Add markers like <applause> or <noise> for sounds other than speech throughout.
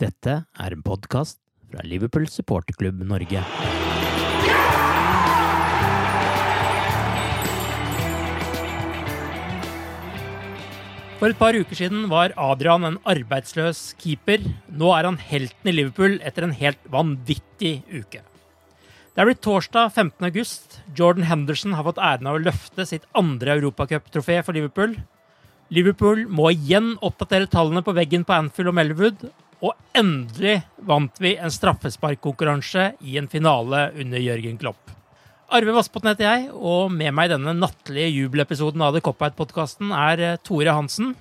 Dette er en podkast fra Liverpool supporterklubb Norge. For et par uker siden var Adrian en arbeidsløs keeper. Nå er han helten i Liverpool etter en helt vanvittig uke. Det er blitt torsdag 15. august. Jordan Henderson har fått æren av å løfte sitt andre europacuptrofé for Liverpool. Liverpool må igjen oppdatere tallene på veggen på Anfield og Melwood. Og endelig vant vi en straffesparkkonkurranse i en finale under Jørgen Klopp. Arve Vassbotn heter jeg, og med meg i denne nattlige jubelepisoden av The Cop-Out-podkasten er eh, Tore Hansen.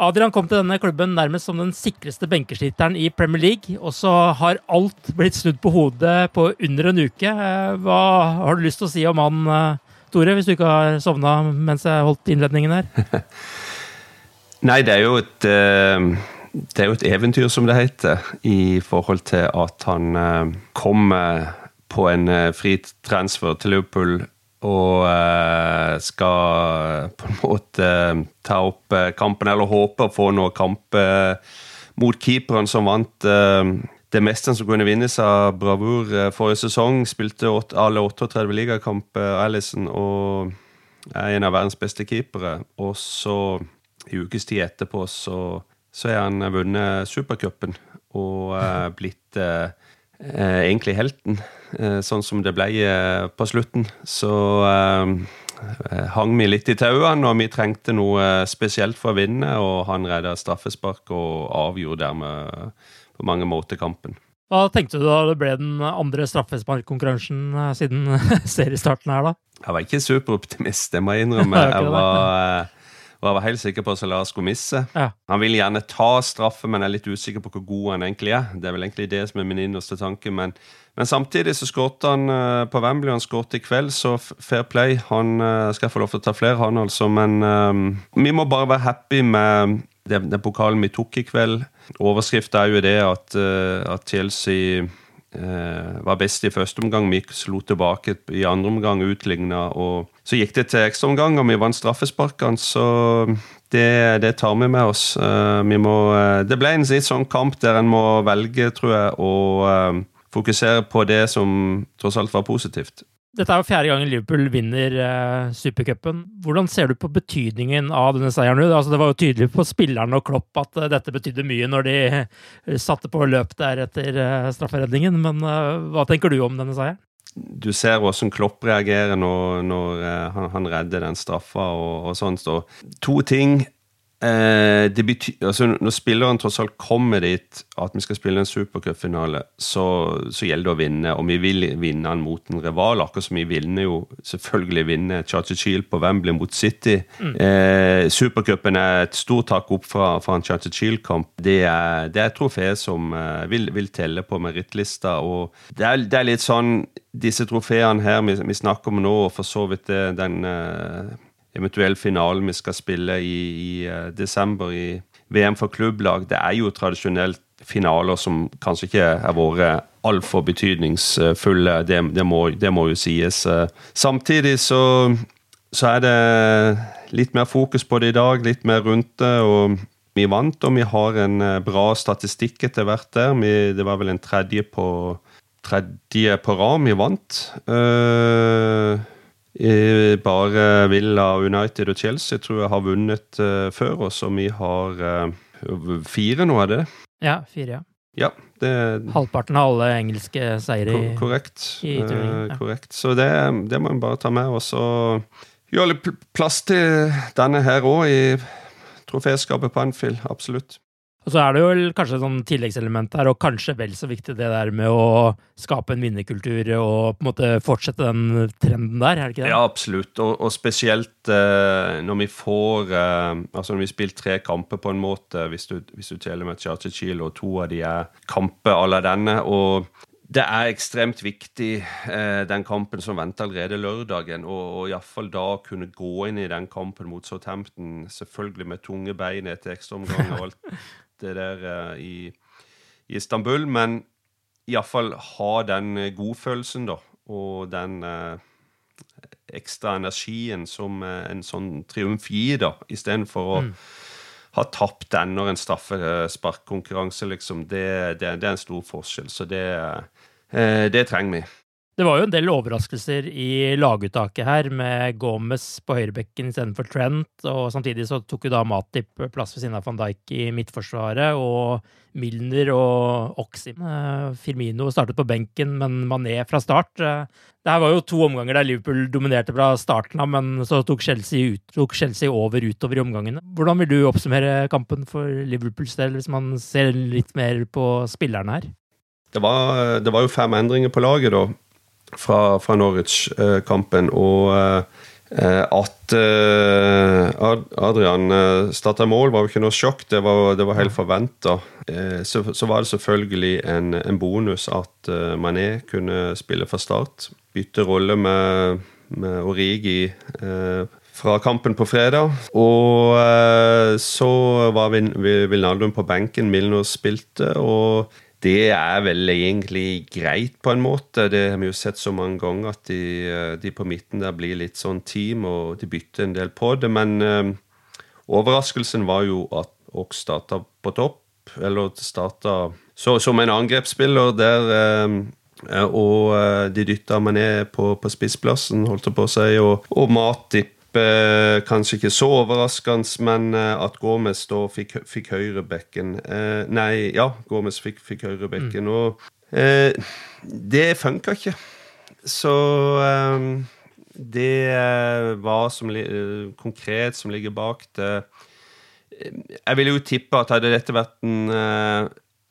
Adrian kom til denne klubben nærmest som den sikreste benkesliteren i Premier League, og så har alt blitt snudd på hodet på under en uke. Eh, Hva har du lyst til å si om han, eh, Tore, hvis du ikke har sovna mens jeg holdt innledningen her? <laughs> Nei, det er jo et eh, Det er jo et eventyr, som det heter, i forhold til at han eh, kom eh, på en fri transfer til Liverpool og skal på en måte ta opp kampen, eller håpe å få noen kamp mot keeperen som vant det meste som kunne vinnes av bravur forrige sesong. Spilte alle 38 ligakamper, Alison, og er en av verdens beste keepere. Og så i ukes tid etterpå så, så har han vunnet supercupen og eh, blitt eh, eh, egentlig helten, sånn som det ble på slutten. Så hang vi litt i tauene, og vi trengte noe spesielt for å vinne, og han redda straffespark og avgjorde dermed på mange måter kampen. Hva tenkte du da det ble den andre straffesparkkonkurransen siden <laughs> seriestarten her, da? Jeg var ikke superoptimist, det må jeg innrømme. <laughs> Jeg var og jeg var helt sikker på at Salah skulle misse. Ja. Han vil gjerne ta straffe, men jeg er litt usikker på hvor god han egentlig er. Det er vel egentlig det som er min innerste tanke. Men, men samtidig så skåret han uh, på Wembley, han skåret i kveld, så fair play. Han uh, skal få lov til å ta flere, han altså. Men um, vi må bare være happy med den, den pokalen vi tok i kveld. Overskriften er jo det at, at Chelsea Eh, var best i første omgang. Vi slo tilbake i andre omgang, utligna. Så gikk det til ekstraomgang, og vi vant straffesparkene. Så det, det, tar vi med oss. Eh, vi må, eh, det ble en litt sånn kamp der en må velge, tror jeg, å fokusere på det som tross alt var positivt. Dette er jo fjerde gangen Liverpool vinner eh, supercupen. Hvordan ser du på betydningen av denne seieren? Altså, det var jo tydelig på spillerne og Klopp at eh, dette betydde mye når de eh, satte på løp der etter eh, strafferedningen, men hva tenker du om denne seieren? Du ser hvordan Klopp reagerer når, når han, han, redder den straffa og, og sånt. Så to ting Eh, altså når spilleren tross alt kommer dit at vi skal spille en supercupfinale, så, så gjelder det å vinne. Og vi vil vinne den mot en rival, akkurat som vi vinner jo selvfølgelig vinner Charter på Wembley mot City. Mm. Eh, Supercupen er et stort tak opp fra, fra en Charter Shield-kamp. Det er, det er et trofé som eh, vil, vil, telle på merittlista. Og det er, det er, litt sånn Disse trofeene her vi, vi, snakker om nå, og for så vidt det, den eh, eventuell finalen vi skal spille i, i desember i VM for klubblag, det er jo tradisjonelt finaler som kanskje ikke har vært altfor betydningsfulle. Det, det, må, det, må, jo sies. Samtidig så, så, er det litt mer fokus på det i dag, litt mer rundt det. og Vi vant, og vi har en bra statistikk etter hvert der. Vi, det var vel en tredje på, tredje på rad vi vant. Uh, bare Villa, United og Chelsea tror jeg har vunnet uh, før oss, og vi har uh, fire nå, er det? Ja, fire, ja. Ja, det, Halvparten av alle engelske seire i, korrekt, i turneringen. Ja. korrekt. Så det, det må vi bare ta med oss. Og gjøre litt plass til denne her òg i troféskapet på Anfield. Absolutt. Og så er det jo kanskje et sånn tilleggselement der, og kanskje vel så viktig det der med å skape en vinnerkultur og på en måte fortsette den trenden der, er det ikke det? Ja, absolutt. Og, og spesielt eh, når vi får eh, Altså når vi spiller tre kamper på en måte, hvis du, hvis du teller med Charter og to av de er kamper à la denne. og det er ekstremt viktig, eh, den kampen som venter allerede lørdagen. Og, og iallfall da kunne gå inn i den kampen mot Southampton, selvfølgelig med tunge bein etter ekstraomgang og alt <laughs> det der uh, i, i, Istanbul. Men iallfall ha den eh, godfølelsen, da. Og den uh, ekstra energien som en sånn triumf gir, da. Istedenfor å mm. ha tapt den når en straffesparkkonkurranse, liksom. Det, det, det, er en stor forskjell. Så det, det trenger vi. Det var jo en del overraskelser i laguttaket her, med Gomez på høyrebekken istedenfor Trent. og Samtidig så tok jo da Matip plass ved siden av van Dijk i midtforsvaret. Og Milner og Oxim. Eh, Firmino startet på benken, men Mané fra start. Eh, det her var jo to omganger der Liverpool dominerte fra starten av, men så tok Chelsea, ut, tok Chelsea over utover i omgangene. Hvordan vil du oppsummere kampen for Liverpools del, hvis man ser litt mer på spillerne her? Det var, det var jo fem endringer på laget, da fra, fra Norwich-kampen. Og eh, at eh, Adrian eh, starta mål, var jo ikke noe sjokk. Det var, det var helt forventa. Så, så, var det selvfølgelig en, en bonus at Mané kunne spille fra start. Bytte rolle med, med Origi fra kampen på fredag. Og så var Vinaldum på benken, Milner spilte. og det er vel egentlig greit, på en måte. Det har vi jo sett så mange ganger, at de, eh, de på midten der blir litt sånn team, og de bytter en del på det. Men øh, overraskelsen var jo at Ox starta på topp, eller starta som en angrepsspiller der øh, og de dytta meg ned på, på spissplassen, holdt jeg på å si, og, og Matip kanskje ikke så overraskende, men eh, at Gomez da fikk, fikk høyrebekken eh, Nei, ja, Gomez fikk, fikk høyrebekken. Mm. Og eh, det funka ikke. Så eh, det var som, konkret som ligger bak det Jeg ville jo tippe at hadde dette vært en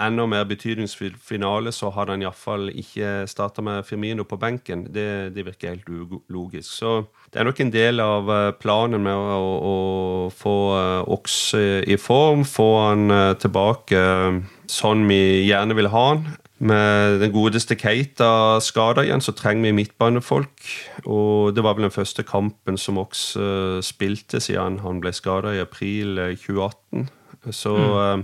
enda mer betydningsfull finale, så hadde han iallfall ikke starta med Firmino på benken. Det, det, virker helt ulogisk. Så det er nok en del av eh, planen med å, å, å få Oks Ox i form, få han eh, tilbake sånn vi gjerne vil ha han. Med den godeste Keita skada igjen, så trenger vi midtbanefolk. Og det var vel den første kampen som Ox spilte siden han ble skada i april 2018. Så mm.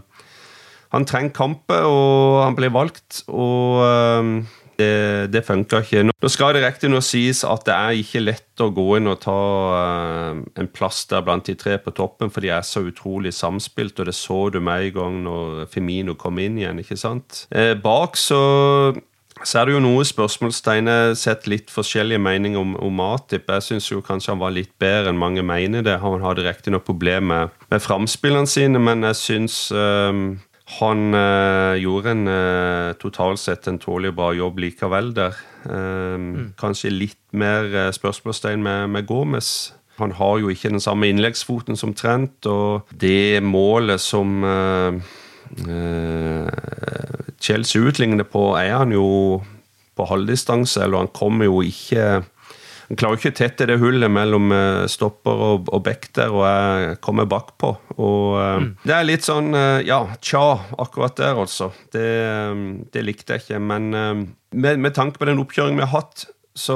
Han trenger kamper, og han blir valgt. Og um, det, det funka ikke. Nå skal det riktignok sies at det er ikke lett å gå inn og ta uh, en plass der blant de tre på toppen, for de er så utrolig samspilt, og det så du med en gang når Femino kom inn igjen. ikke sant? Eh, bak så så er det jo noe spørsmålstegn. Jeg har sett litt forskjellige meninger om, om Matip. Jeg syns kanskje han var litt bedre enn mange mener det. Han hadde riktignok problemer med, med framspillene sine, men jeg syns um, han øh, gjorde en øh, totalt sett en tålelig bra jobb likevel der. Uh, mm. Kanskje litt mer uh, spørsmålstegn med, med Gomez. Han har jo ikke den samme innleggsfoten som Trent, og det målet som øh, Chelsea utligner på, er han jo på halvdistanse, eller han kommer jo ikke han klarer ikke å tette det hullet mellom eh, stopper og, og back der, og jeg kommer bakpå. Og eh, mm. Det er litt sånn eh, ja, tja, akkurat der, altså. Det, det likte jeg ikke. Men med, med tanke på den oppkjøringen vi har hatt, så,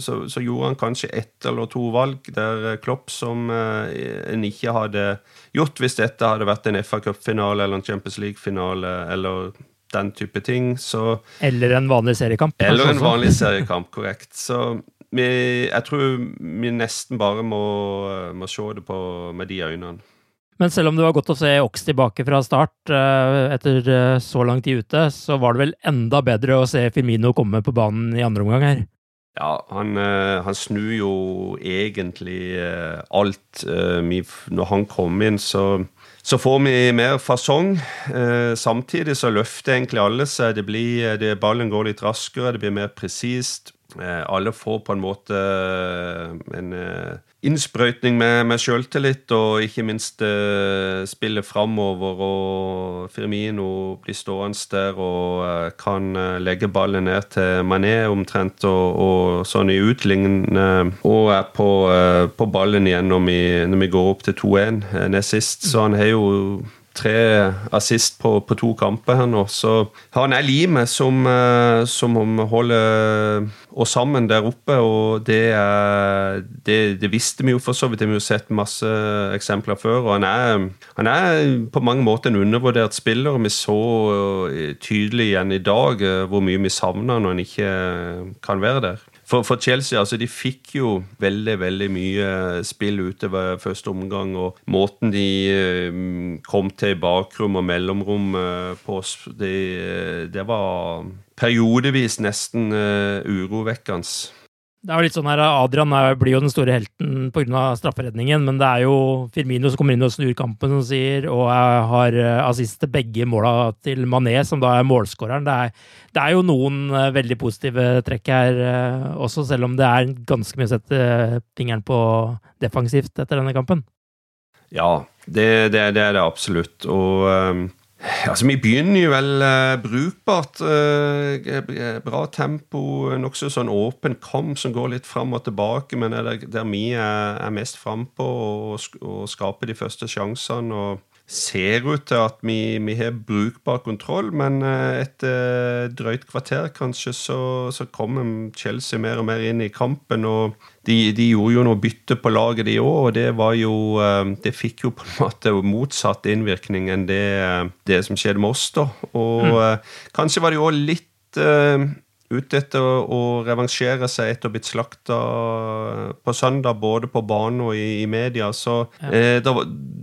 så, så, gjorde han kanskje ett eller to valg der Klopp som eh, en ikke hadde gjort hvis dette hadde vært en FA Cup-finale eller en Champions League-finale eller den type ting. Så, eller en vanlig seriekamp. Eller en vanlig seriekamp, korrekt. Så vi, jeg tror vi nesten bare må, må se det på med de øynene. Men selv om det var godt å se Ox tilbake fra start uh, etter uh, så lang tid ute, så var det vel enda bedre å se Firmino komme på banen i andre omgang her? Ja, han, uh, han snur jo egentlig alt. når han kom inn, så, så får vi mer fasong. samtidig så løfter egentlig alle seg. Det blir, det, ballen går litt raskere, det blir mer presist. Alle får på en måte en innsprøytning med, med sjøltillit, og ikke minst spiller spille framover. Og Firmino blir stående der og kan legge ballen ned til Mané omtrent, og, og sånn i utlignende. Og er på, på ballen igjen når vi, når vi går opp til 2-1 nest sist. Så han har jo tre assist på, på, to kamper her nå. Så han er limet som, eh, som holder oss sammen der oppe, og det, er, det, det, visste vi jo for så vidt. Vi har jo sett masse eksempler før. og han er, han er på mange måter en undervurdert spiller. Vi så eh, tydelig igjen i dag eh, hvor mye vi savner når han ikke kan være der. For, for, Chelsea altså de fikk jo veldig veldig mye spill utover første omgang. Og måten de uh, kom til bakrom og mellomrom uh, på det, det, var periodevis nesten urovekkende. Det er jo litt sånn her, Adrian blir jo den store helten pga. strafferedningen, men det er jo Firmino som kommer inn og snur kampen, som sier, og har eh, assist til begge måla til Mané, som da er målskåreren. Det, det, er jo noen eh, veldig positive trekk her eh, også, selv om det er ganske mye å sette fingeren på defensivt etter denne kampen. Ja, det, det, det er det absolutt. Og um Altså, Vi begynner jo vel uh, brukbart. Uh, bra tempo, nokså sånn åpen kom som går litt fram og tilbake, men er der, der vi er, er mest frampå og, og skaper de første sjansene. og ser ut til at vi, vi har brukbar kontroll, men etter drøyt kvarter kanskje så, så kommer Chelsea mer og mer inn i kampen. og de, de, gjorde jo noe bytte på laget, de òg, og det var jo eh, Det fikk jo på en måte motsatt innvirkning enn det, det som skjedde med oss, da. Og mm. Eh, kanskje var de òg litt ute etter å revansjere seg etter å ha blitt slakta på søndag, både på banen og i, i media. Så ja. eh, det,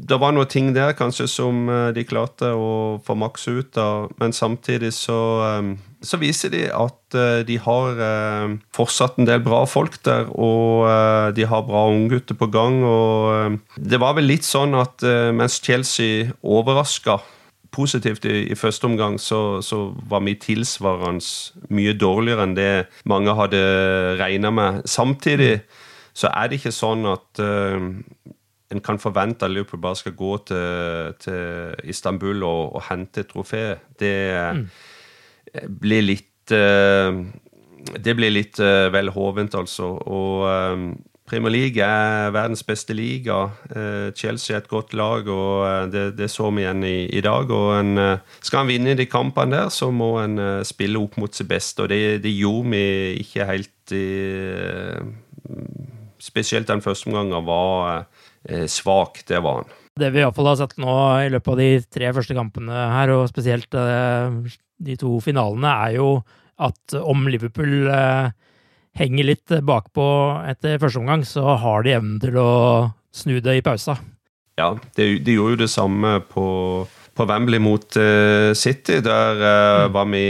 det, var noen ting der kanskje som de klarte å få maks ut av, men samtidig så eh, så viser de at uh, de har fortsatt en del bra folk der, og de har bra unggutter på gang. og Det var vel litt sånn at mens Chelsea overraska positivt i, i, første omgang, så, så var vi tilsvarende mye dårligere enn det mange hadde regna med. Samtidig så er det ikke sånn at en kan forvente at Liverpool bare skal gå til, til Istanbul og, og hente et trofé. Det mm blir litt uh, Det blir litt uh, vel hovent, altså. Og eh, Premier League er verdens beste liga. Chelsea er et godt lag, og det, det så vi igjen i, i dag. og en, Skal han vinne de kampene der, så må en spille opp mot sitt beste. og Det, det gjorde vi ikke helt i, Spesielt den første omgangen var svak. Det var han. Det vi iallfall har sett nå i løpet av de tre første kampene her, og spesielt de to finalene, er jo at om Liverpool eh, henger litt bakpå etter første omgang, så har de evnen til å snu det i pausa. Ja, de, de gjorde jo det samme på, på Wembley mot uh, City. Der uh, mm. var vi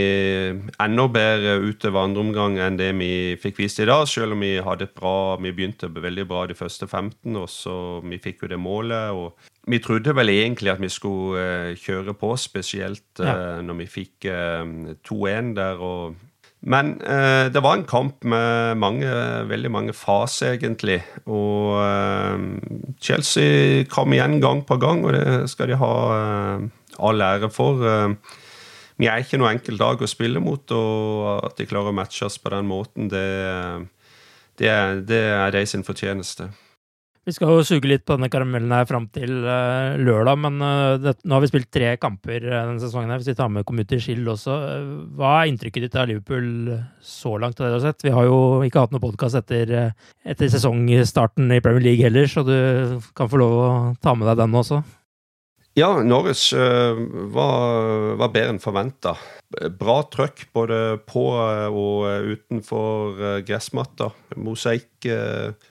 enda bedre utover andre omgang enn det vi fikk vist i dag. Selv om vi hadde et bra, vi begynte veldig bra de første 15, og så vi fikk jo det målet. og vi trodde vel egentlig at vi skulle uh, kjøre på, spesielt ja. når vi fikk uh, eh, 2-1 der. Og, men det var en kamp med mange, veldig mange faser, egentlig. Og Chelsea kom igjen gang på gang, og det skal de ha all ære for. vi er ikke noe enkelt lag å spille mot, og at de klarer å matche oss på den måten, det, det, er, det er de sin fortjeneste. Vi skal jo suge litt på denne karamellen her fram til uh, lørdag, men uh, det, nå har vi spilt tre kamper uh, denne sesongen. her, Hvis vi tar med Community Shield også. hva er inntrykket ditt av Liverpool så langt? av det du har sett? Vi har jo ikke hatt noen podkast etter, etter sesongstarten i Premier League heller, så du kan få lov å ta med deg den også. Ja, Norris var, var bedre enn forventa bra trøkk både på og utenfor eh, gressmatta. Mosaikk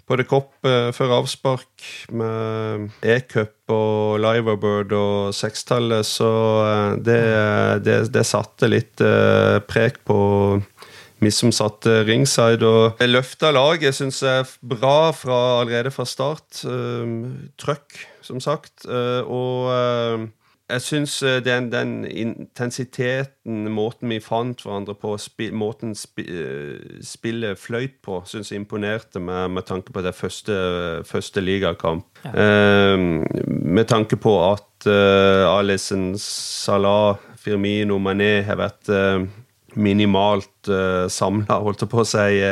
på det kopp før avspark med e-cup og Liverbird og sekstallet, så eh, det, det, det, satte litt eh, prek på vi som satte ringside. Og løfta laget syns jeg bra fra, allerede fra start. Trøkk, som sagt. Og jeg syns eh, den, den, intensiteten, måten vi fant hverandre på, spi, måten spi, eh, spillet fløyt på, syns jeg imponerte meg med tanke på det første, første ligakamp. Ja. Eh, med tanke på at uh, Alison Salah, Firmino, Mané har vært minimalt uh, samla, holdt jeg på å si,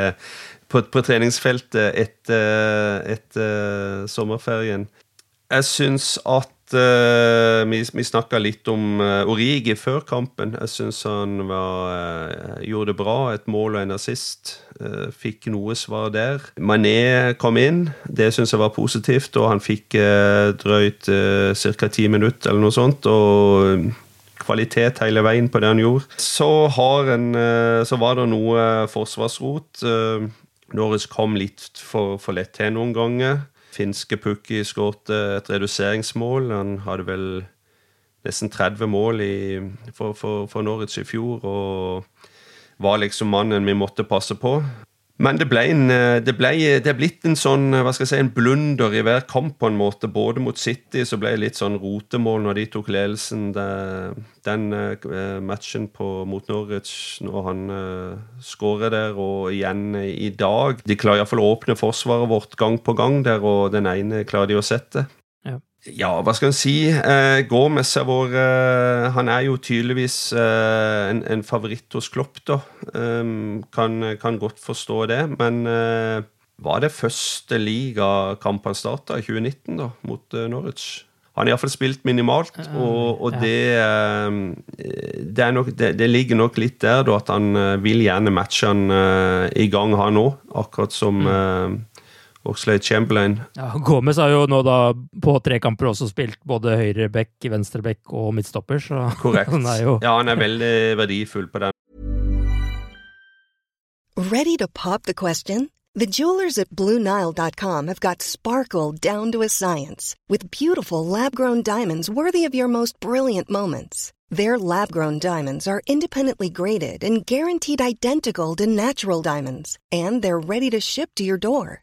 på, på, treningsfeltet etter, etter sommerferien. Jeg syns at uh, vi, vi snakka litt om uh, Origi før kampen. Jeg syns han var, uh, gjorde det bra. Et mål og en assist. Fikk noe svar der. Mané kom inn. Det syns jeg var positivt. Og han fikk drøyt ca. ti minutter eller noe sånt. og kvalitet hele veien på det han gjorde. Så, en, så var det noe forsvarsrot. Norris kom litt for, for lett til noen ganger finske Pukki skåret et reduseringsmål. Han hadde vel nesten 30 mål i, for, for, for, Norwich i fjor og var liksom mannen vi måtte passe på. Men det ble, en, eh, det ble det er blitt en sånn, hva skal jeg si, en blunder i hver kamp, på en måte. Både mot City så ble det litt sånn rotemål når de tok ledelsen. Den matchen på, mot Norwich når han uh, skårer der, og igjen i dag. De klarer iallfall å åpne forsvaret vårt gang på gang der, og den ene klarer de å sette. Ja, hva skal en si? Eh, Gomez er vår eh, Han er jo tydeligvis eh, en, en, favoritt hos Klopp, da. Um, kan, kan, godt forstå det. Men eh, var det første ligakamp han starta i 2019, da, mot uh, Norwich? Han har iallfall spilt minimalt, og, og det, eh, det, nok, det, det, ligger nok litt der da, at han vil gjerne matche han i gang, han òg. Akkurat som mm. Oxlade Chamberlain. Ja, Gomez har jo nå da på tre kamper også spilt både høyre back, venstre back og midtstopper, så <laughs> Korrekt. han er jo Ja, han er veldig verdifull på den. Ready to pop the question? The jewelers at BlueNile.com have got sparkle down to a science with beautiful lab-grown diamonds worthy of your most brilliant moments. Their lab-grown diamonds are independently graded and guaranteed identical to natural diamonds, and they're ready to ship to your door.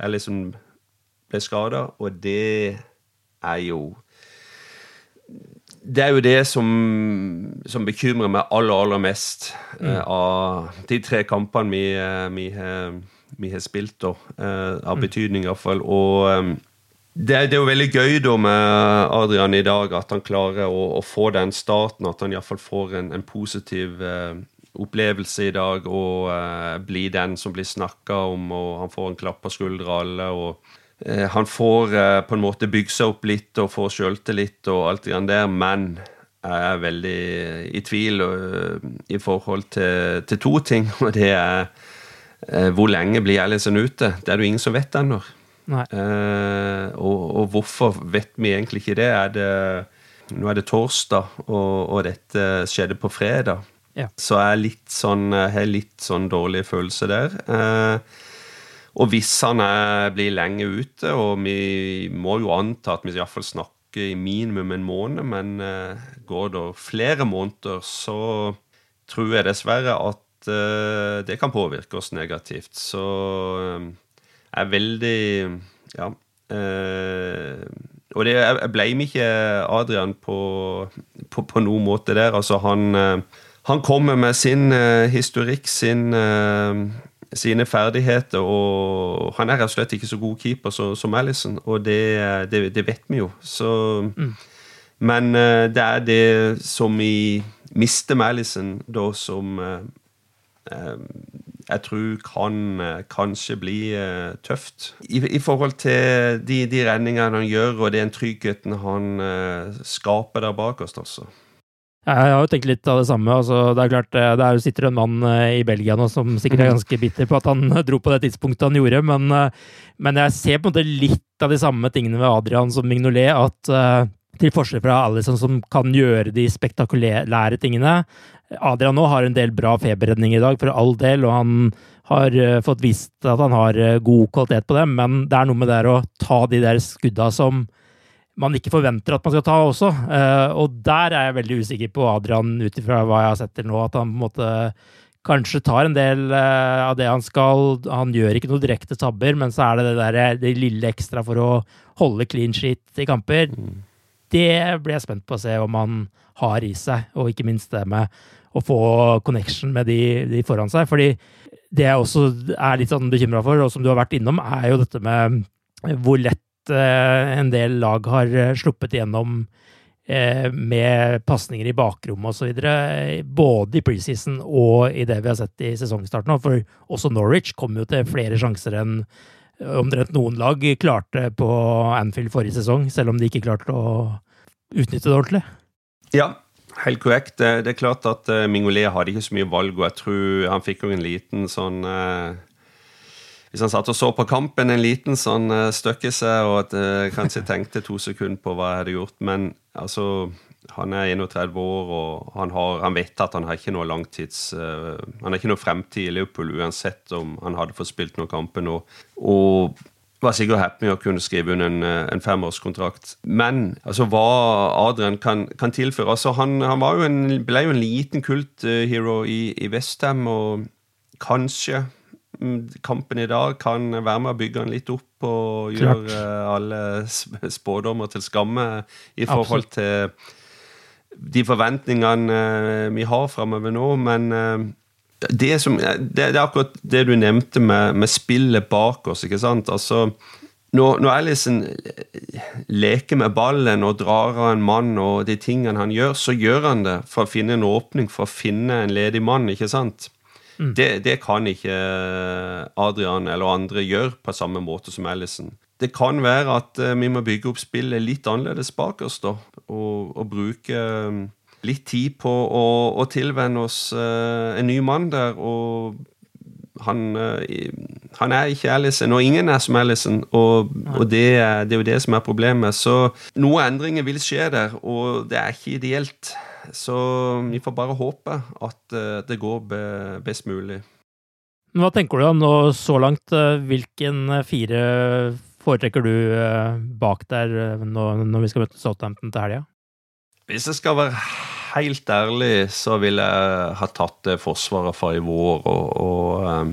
jeg liksom ble skada, og det er jo Det er jo det som, som bekymrer meg aller, aller mest uh, Mm. av de tre kampene vi, uh, vi, har- vi har spilt, da. uh, av Mm. betydning, iallfall. Og um, det, er- det er jo veldig gøy da med Adrian i dag, at han klarer å, å få den starten. At han iallfall får en, en positiv eh, opplevelse i dag og uh, bli den som blir snakka om. og Han får en klapp på skuldra alle. og eh, Han får eh, på en måte bygge seg opp litt og får sjøltillit og alt det grann der, men jeg er veldig i tvil i forhold til, til to ting. <laughs> Og det er hvor lenge blir Ellison ute? Det er det jo ingen som vet ennå. Eh, og, og hvorfor vet vi egentlig ikke det? Er det nå er det torsdag, og, og dette skjedde på fredag. Ja. Så jeg sånn, jeg har litt sånn dårlig følelse der. Eh, og hvis han er, blir lenge ute, og vi må jo anta at vi iallfall snakker i minimum en måned, men eh, går det flere måneder, så tror jeg dessverre at eh, det kan påvirke oss negativt. Så eh, jeg er veldig Ja. eh, og det, jeg ble blamer ikke Adrian på, på, på noen måte der. Altså, han, eh, han kommer med sin eh, historikk, sin, eh, sine ferdigheter, og han er rett og slett ikke så god keeper som Alison, og det, det, det vet vi jo. Så, Men eh, det er det som vi mister med Alison, da, som eh, eh, jeg tror kan eh, kanskje bli uh, tøft. I, I forhold til de, de redningene han gjør, og den tryggheten han uh, skaper der bak oss, altså. Jeg har jo tenkt litt av det samme. Altså, det er klart, eh, det er, sitter en mann eh, i Belgia nå som sikkert er ganske bitter på at han <laughs> dro på det tidspunktet han gjorde, men, eh, men jeg ser på en måte litt av de samme tingene ved Adrian som Mignolet. At til forskjell fra Alison som kan gjøre de spektakulære tingene Adrian nå har en del bra feberredning i dag, for all del, og han har fått vist at han har god kvalitet på dem, men det er noe med det å ta de der skudda som man ikke forventer at man skal ta også. Eh, og der er jeg veldig usikker på Adrian, ut ifra hva jeg har sett til nå, at han på en måte kanskje tar en del eh, av det han skal. Han gjør ikke noe direkte tabber, men så er det det, der, det lille ekstra for å holde clean sheet i kamper. Det blir jeg spent på å se om han har i seg, og ikke minst det med å få connection med de, de foran seg. Fordi det jeg også er litt sånn bekymra for, og som du har vært innom, er jo dette med hvor lett eh, en del lag har eh, sluppet igjennom eh, med pasninger i bakrommet osv. Både i preseason og i det vi har sett i sesongstarten. For også Norwich kom jo til flere sjanser enn omtrent noen lag klarte på Anfield forrige sesong, selv om de ikke klarte å utnytte det ordentlig. Ja, helt korrekt. Det, er klart at Mingolet hadde ikke så mye valg, og jeg tror han fikk jo en liten sånn eh, Hvis han satt og så på kampen, en liten sånn uh, støkk seg, og at, eh, kanskje tenkte to sekunder på hva jeg hadde gjort. Men altså han er 31 år, og han, har, han vet at han har ikke noe langtids uh, Han har ikke noe fremtid i Liverpool, uansett om han hadde fått spilt noen kamper nå. Og var sikkert happy med å kunne skrive under en, eh, en femårskontrakt. Men altså, hva Adrian kan, kan tilføre altså, han, han jo en, ble jo en liten kult-hero i, i Westham, og kanskje kampen i dag kan være med å bygge den litt opp og Klart. gjøre eh, alle spådommer til skamme i forhold til de forventningene eh, vi har framover nå, men eh, det, som, det, er akkurat det du nevnte med, med spillet bak oss, ikke sant? Altså, når, når Alison leker med ballen og drar av en mann og de tingene han gjør, så gjør han det for å finne en åpning, for å finne en ledig mann, ikke sant? Det, det kan ikke Adrian eller andre gjøre på samme måte som Alison. Det kan være at eh, vi må bygge opp spillet litt annerledes bak oss, da, og, og bruke eh, litt tid på å, å tilvenne oss en ny mann der. Og han, uh, han er ikke Allison, og ingen er som Allison, Og, og det, det, er jo det som er problemet. Så noen endringer vil skje der, og det er ikke ideelt. Så vi får bare håpe at uh, det går best mulig. Hva tenker du om nå så langt? Hvilken fire foretrekker du bak der når vi skal møte Southampton til helga? Hvis jeg skal være helt ærlig, så ville jeg ha tatt det forsvaret fra i vår og, og um,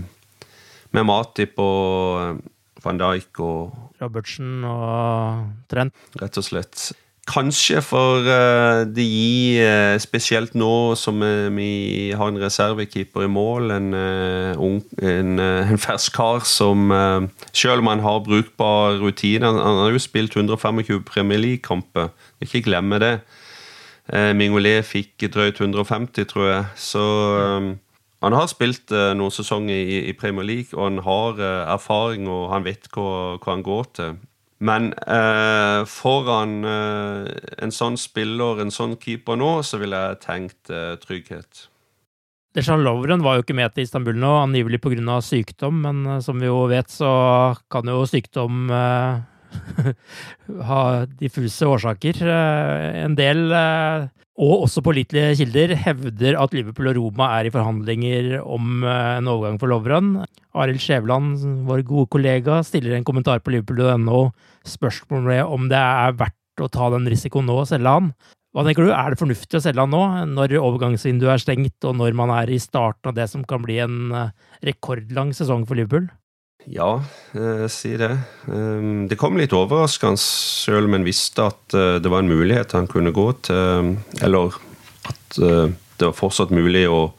med Matip og van Dijk og Robertsen og Trent. Rett og slett. Kanskje for uh, det gir, uh, spesielt nå som uh, vi har en reservekeeper i mål, en, ung, en, <laughs> en fersk kar som Selv om han har brukbar rutine Han, han har jo spilt 125 Premier League-kamper, ikke glemme det. Eh, Mingolé fikk drøyt 150, tror jeg. Så um, han har spilt uh, noen sesonger i, i, Premier League, og han har uh, erfaring, og han vet hva, hva han går til. Men uh, foran en sånn spiller, en sånn keeper nå, så ville jeg tenkt trygghet. Dejan Lovren var jo ikke med til Istanbul nå, angivelig pga. sykdom, men som vi jo vet, så kan jo sykdom <laughs> ha diffuse årsaker. Eh, en del, eh, og også pålitelige kilder, hevder at Liverpool og Roma er i forhandlinger om eh, en overgang for Lovren. Arild Skjæveland, vår gode kollega, stiller en kommentar på liverpool.no spørsmålet om det er verdt å ta den risikoen nå og selge han. Hva tenker du, Er det fornuftig å selge han nå, når overgangsvinduet er stengt, og når man er i starten av det som kan bli en rekordlang sesong for Liverpool? Ja, eh, si det. Um, det kom litt overraskende, selv om en visste at uh, det var en mulighet han kunne gå til Eller at det var fortsatt mulig å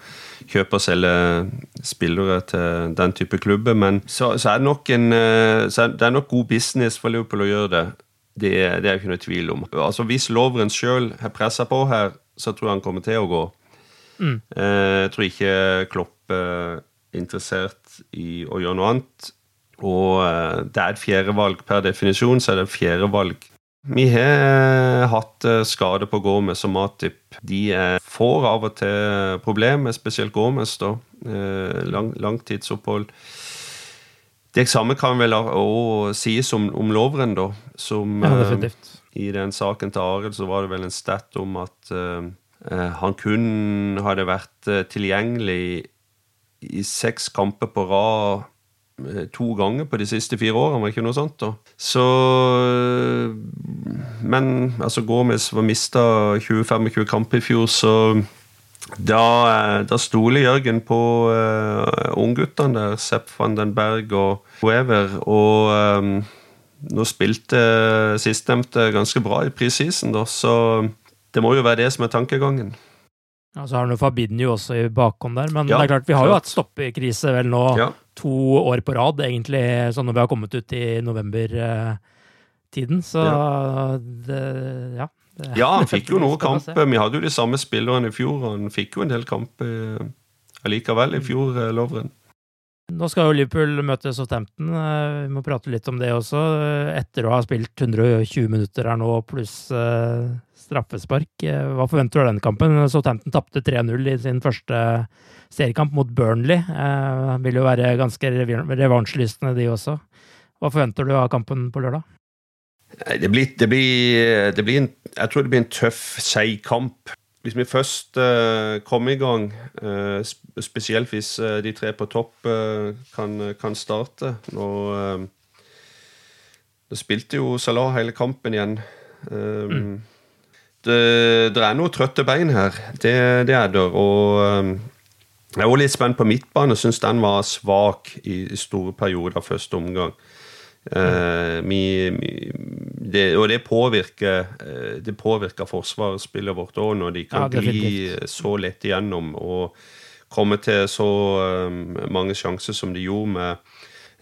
kjøpe og selge spillere til den type klubber. Men så, så er det nok en det er nok god business for Liverpool å gjøre det. Det, det er jeg ikke noe tvil om. Altså Hvis Lovren sjøl har pressa på her, så tror jeg han kommer til å gå. Mm. Jeg tror ikke Klopp er interessert i å gjøre noe annet. Og eh, det er et fjerdevalg per definisjon, så er det et fjerdevalg. Vi har eh, hatt eh, skade på Gomez og Matip. De får av og til problemer, spesielt Gomez. da. Lang, langtidsopphold. Det samme kan vel òg sies om, om Lovren, da. Som ja, I den saken til Arild så var det vel en stat om at uh, han kun hadde vært tilgjengelig i seks kamper på rad eh, to ganger på de siste fire årene, var ikke noe sånt? da. Så Men altså, Gomez var mista 20-25 kamper i fjor, så da, eh, da stoler Jørgen på uh, ungguttene der, Sepp van den Berg og Wever. Og um, nå spilte sistnevnte ganske bra i preseason, da, så det må jo være det som er tankegangen. Ja, Så har du Fabinho også i bakhånd der, men ja, det er klart vi har klart. jo hatt stoppekrise vel nå ja. to år på rad, egentlig, sånn når vi har kommet ut i november-tiden. Så ja. det Ja. Det, ja, han fikk jo <laughs> noen kamp. Vi hadde jo de samme spillerne i fjor, og han fikk jo en del kamper eh, allikevel i fjor, eh, Lovren. Nå skal jo Liverpool møte Southampton. Eh, vi må prate litt om det også. Etter å ha spilt 120 minutter her nå, pluss straffespark. Eh, hva forventer du av den kampen? Southampton tapte 3-0 i sin første seriekamp mot Burnley. Eh, vil jo være ganske revansjelystne, de også. Hva forventer du av kampen på lørdag? Det blir, det blir, det blir en, jeg tror det blir en tøff, seig kamp. Hvis vi først uh, kommer i gang, uh, spesielt hvis uh, de tre på topp kan, kan, starte Nå, nå spilte jo Salah hele kampen igjen. Um, mm det, det er noe trøtte bein her. Det, det er det. Og jeg jeg var litt spent på midtbane. Syns den var svak i store perioder første omgang. Uh, mi, mi, det, og det påvirker, det påvirker forsvarsspillet vårt òg, når de kan ja, bli så lett igjennom og komme til så um, mange sjanser som de gjorde, med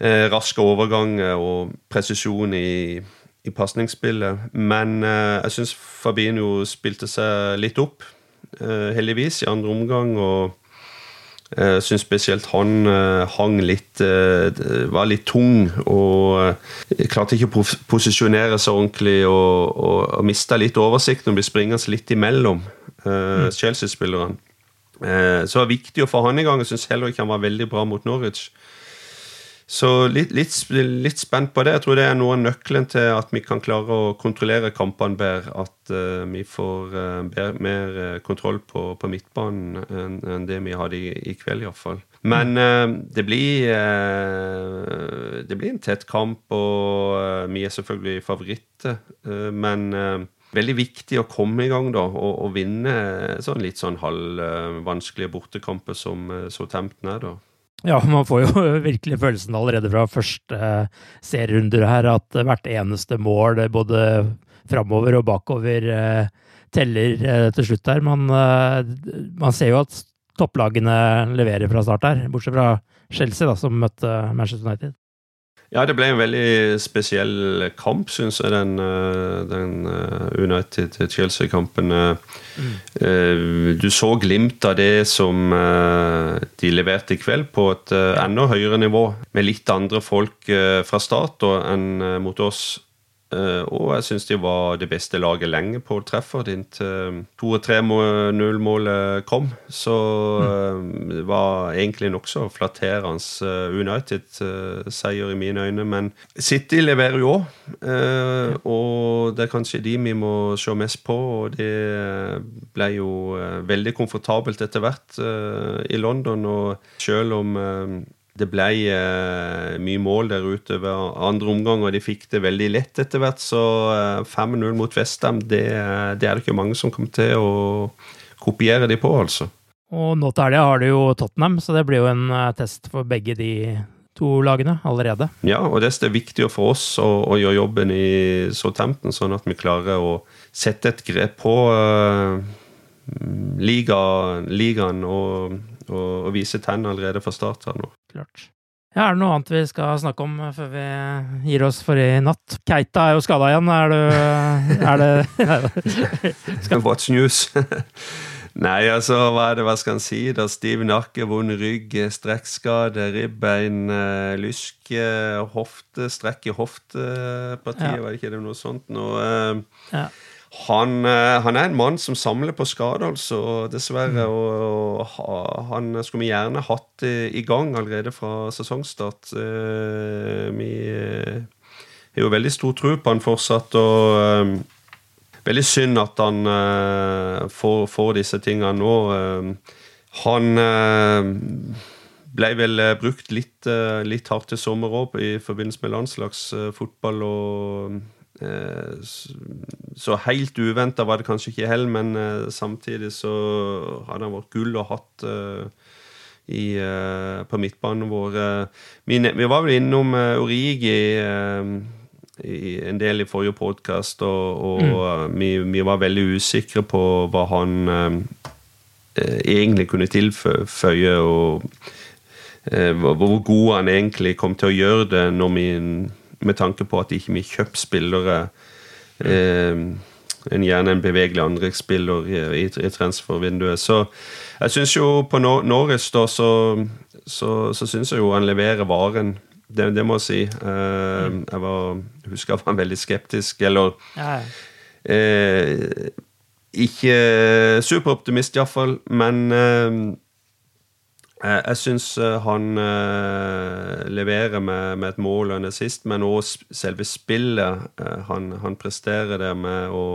uh, raske overganger og presisjon i i pasningsspillet. Men eh, jeg syns Fabinho spilte seg litt opp, eh, heldigvis, i andre omgang. og jeg syns spesielt han uh, hang litt uh, Var litt tung og klarte ikke å posisjonere seg ordentlig og, og, og mista litt oversikten og springer springende litt imellom. uh, Chelsea-spillerne. Så det var viktig å få han i gang. Jeg syns heller ikke han var veldig bra mot Norwich. Så litt, litt, litt, spent på det. Jeg tror det er noe av nøkkelen til at vi kan klare å kontrollere kampene bedre. At uh, vi får uh, bedre, mer kontroll på, på midtbanen enn en det vi hadde i, i kveld, iallfall. Men det blir Det blir en tett kamp, og vi er selvfølgelig favoritter. men veldig viktig å komme i gang da, og, og vinne sånn litt sånn halvvanskelige bortekamper som Southampton er. da. Ja, man får jo <laughs> virkelig følelsen allerede fra første eh, serierunder her at hvert eneste mål, både framover og bakover, eh, teller eh, til slutt her. Man, man ser jo at topplagene leverer fra start her, bortsett fra Chelsea, da, som møtte Manchester United. Ja, det ble en veldig spesiell kamp, syns jeg, den, eh, den eh, United-Chelsea-kampen. Mm. Du så glimt av det som de leverte i kveld, på et enda høyere nivå. Med litt andre folk fra start enn mot oss og jeg syns de var det beste laget lenge på treffer inntil 2-3-0-målet kom. Så mm. det var egentlig nokså flatterende United-seier i mine øyne. Men City leverer jo òg, og det er kanskje de vi må se mest på. Og det ble jo veldig komfortabelt etter hvert i London, og selv om det ble eh, mye mål der ute ved andre omgang, og de fikk det veldig lett etter hvert. Så eh, 5-0 mot Vestham, det, det, er det ikke mange som kommer til å kopiere de på, altså. Og nå til helga har du jo Tottenham, så det blir jo en eh, test for begge de to lagene allerede. Ja, og det er viktig for oss å, å gjøre jobben i Southampton, sånn at vi klarer å sette et grep på liga, ligaen og og, og vise tenn allerede fra start her nå. Klart. Ja, er det noe annet vi skal snakke om før vi gir oss for i natt? Keita er jo skada igjen. Er du Er det <laughs> skal... Watch news. <laughs> Nei, altså, hva er det hva skal han si? da? Stiv nakke, vond rygg, strekkskade, ribbein, eh, lyske, hofte, strekk i hoftepartiet, ja. var det ikke det noe sånt? Noe, ja. Han, eh, han, er en mann som samler på skader, altså, dessverre. Mm. Og, og, han skulle vi gjerne hatt i gang allerede fra sesongstart. Eh, vi eh, har jo veldig stor tro på han fortsatt, og veldig synd at han får, får, disse tingene nå. Han ble vel brukt litt, litt hardt i sommer òg i forbindelse med landslagsfotball. og så helt uventa var det kanskje ikke heller, men eh, samtidig så hadde han vært gull og hatt eh, i, på midtbanen vår. Vi, vi var vel innom Origi i en del i forrige podkast, og, og mm. vi, vi, var veldig usikre på hva han eh, egentlig kunne tilføye, og eh, hvor god han egentlig kom til å gjøre det når vi med tanke på at ikke vi kjøper spillere eh, en gjerne en bevegelig andrespiller i, i, i transfervinduet. Så jeg syns jo på Norris, da, så, så, så syns jeg jo han leverer varen. Det, det må jeg si. Eh, jeg var, husker jeg var veldig skeptisk, eller ja. eh, Ikke superoptimist, iallfall, men Eh, jeg syns eh, han eh, leverer med, med, et mål og en assist, men òg selve spillet han, han, presterer det med å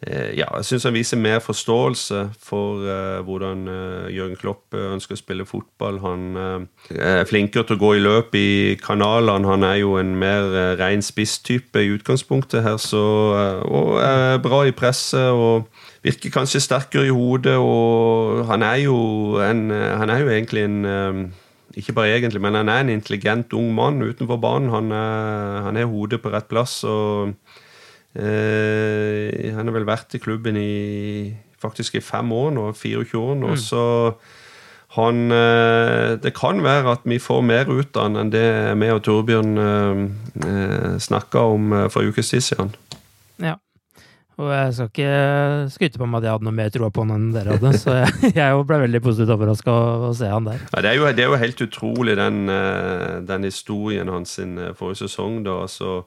ja, jeg syns han viser mer forståelse for hvordan Jørgen Klopp ønsker å spille fotball. Han er flinkere til å gå i løp i kanalene. Han er jo en mer uh, ren spisstype i utgangspunktet her, så, og er bra i presset. og virker kanskje sterkere i hodet, og han er jo, en, han er jo egentlig en um, Ikke bare egentlig, men han er en intelligent ung mann utenfor banen. Han, er, han er hodet på rett plass. og eh, Han har vel vært i klubben i faktisk i fem år nå, 24 år nå. Mm. Så han eh, Det kan være at vi får mer ut av han enn det vi og Torbjørn eh, eh snakka om for en ukes tid siden. Ja. Og jeg skal ikke skryte på meg at jeg hadde noe mer tro på han enn dere hadde, så jeg, <laughs> jeg ble veldig positivt overraska å se han der. Ja, det, er jo, det, er jo, helt utrolig, den, eh, den historien hans sin eh, forrige sesong. da, altså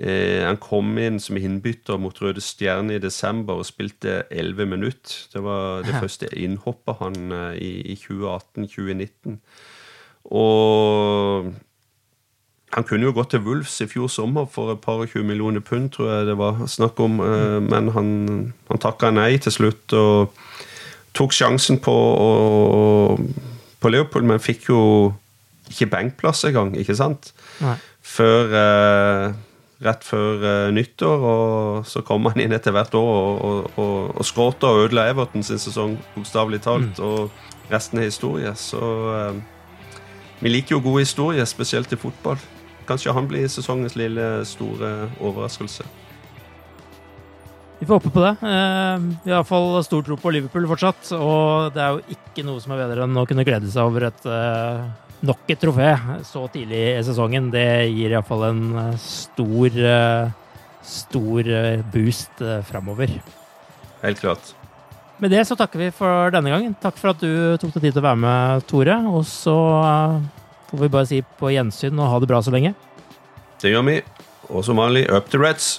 Eh, han kom inn som innbytter mot Røde Stjerne i desember og spilte 11 minutter. Det var det første innhoppet han eh, i, i 2018-2019. Og han kunne jo gått til Wolves i fjor sommer for et par og 20 millioner pund, tror jeg det var snakk om. Eh, men han, han takka nei til slutt og tok sjansen på, og, på Leopold, men fikk jo ikke benkplass engang, ikke sant? Nei. Før eh, rett før uh, nyttår. og Så kom han inn etter hvert år og, og, og, skråta og ødela Everton sin sesong, bokstavelig talt. Mm. Og resten er historie. Så vi liker jo gode historier, spesielt i fotball. Kanskje han blir sesongens lille store overraskelse. Vi får håpe på det. Uh, vi har iallfall stor tro på Liverpool fortsatt. Og det er jo ikke noe som er bedre enn å kunne glede seg over et nok et trofé så tidlig i sesongen. Det gir iallfall en eh, stor, eh, stor eh, boost framover. Helt klart. Med det så takker vi for denne gangen. Takk for at du tok deg tid til å være med, Tore. Og så får vi bare si på gjensyn og ha det bra så lenge. Det gjør vi. Og som vanlig, up to Reds.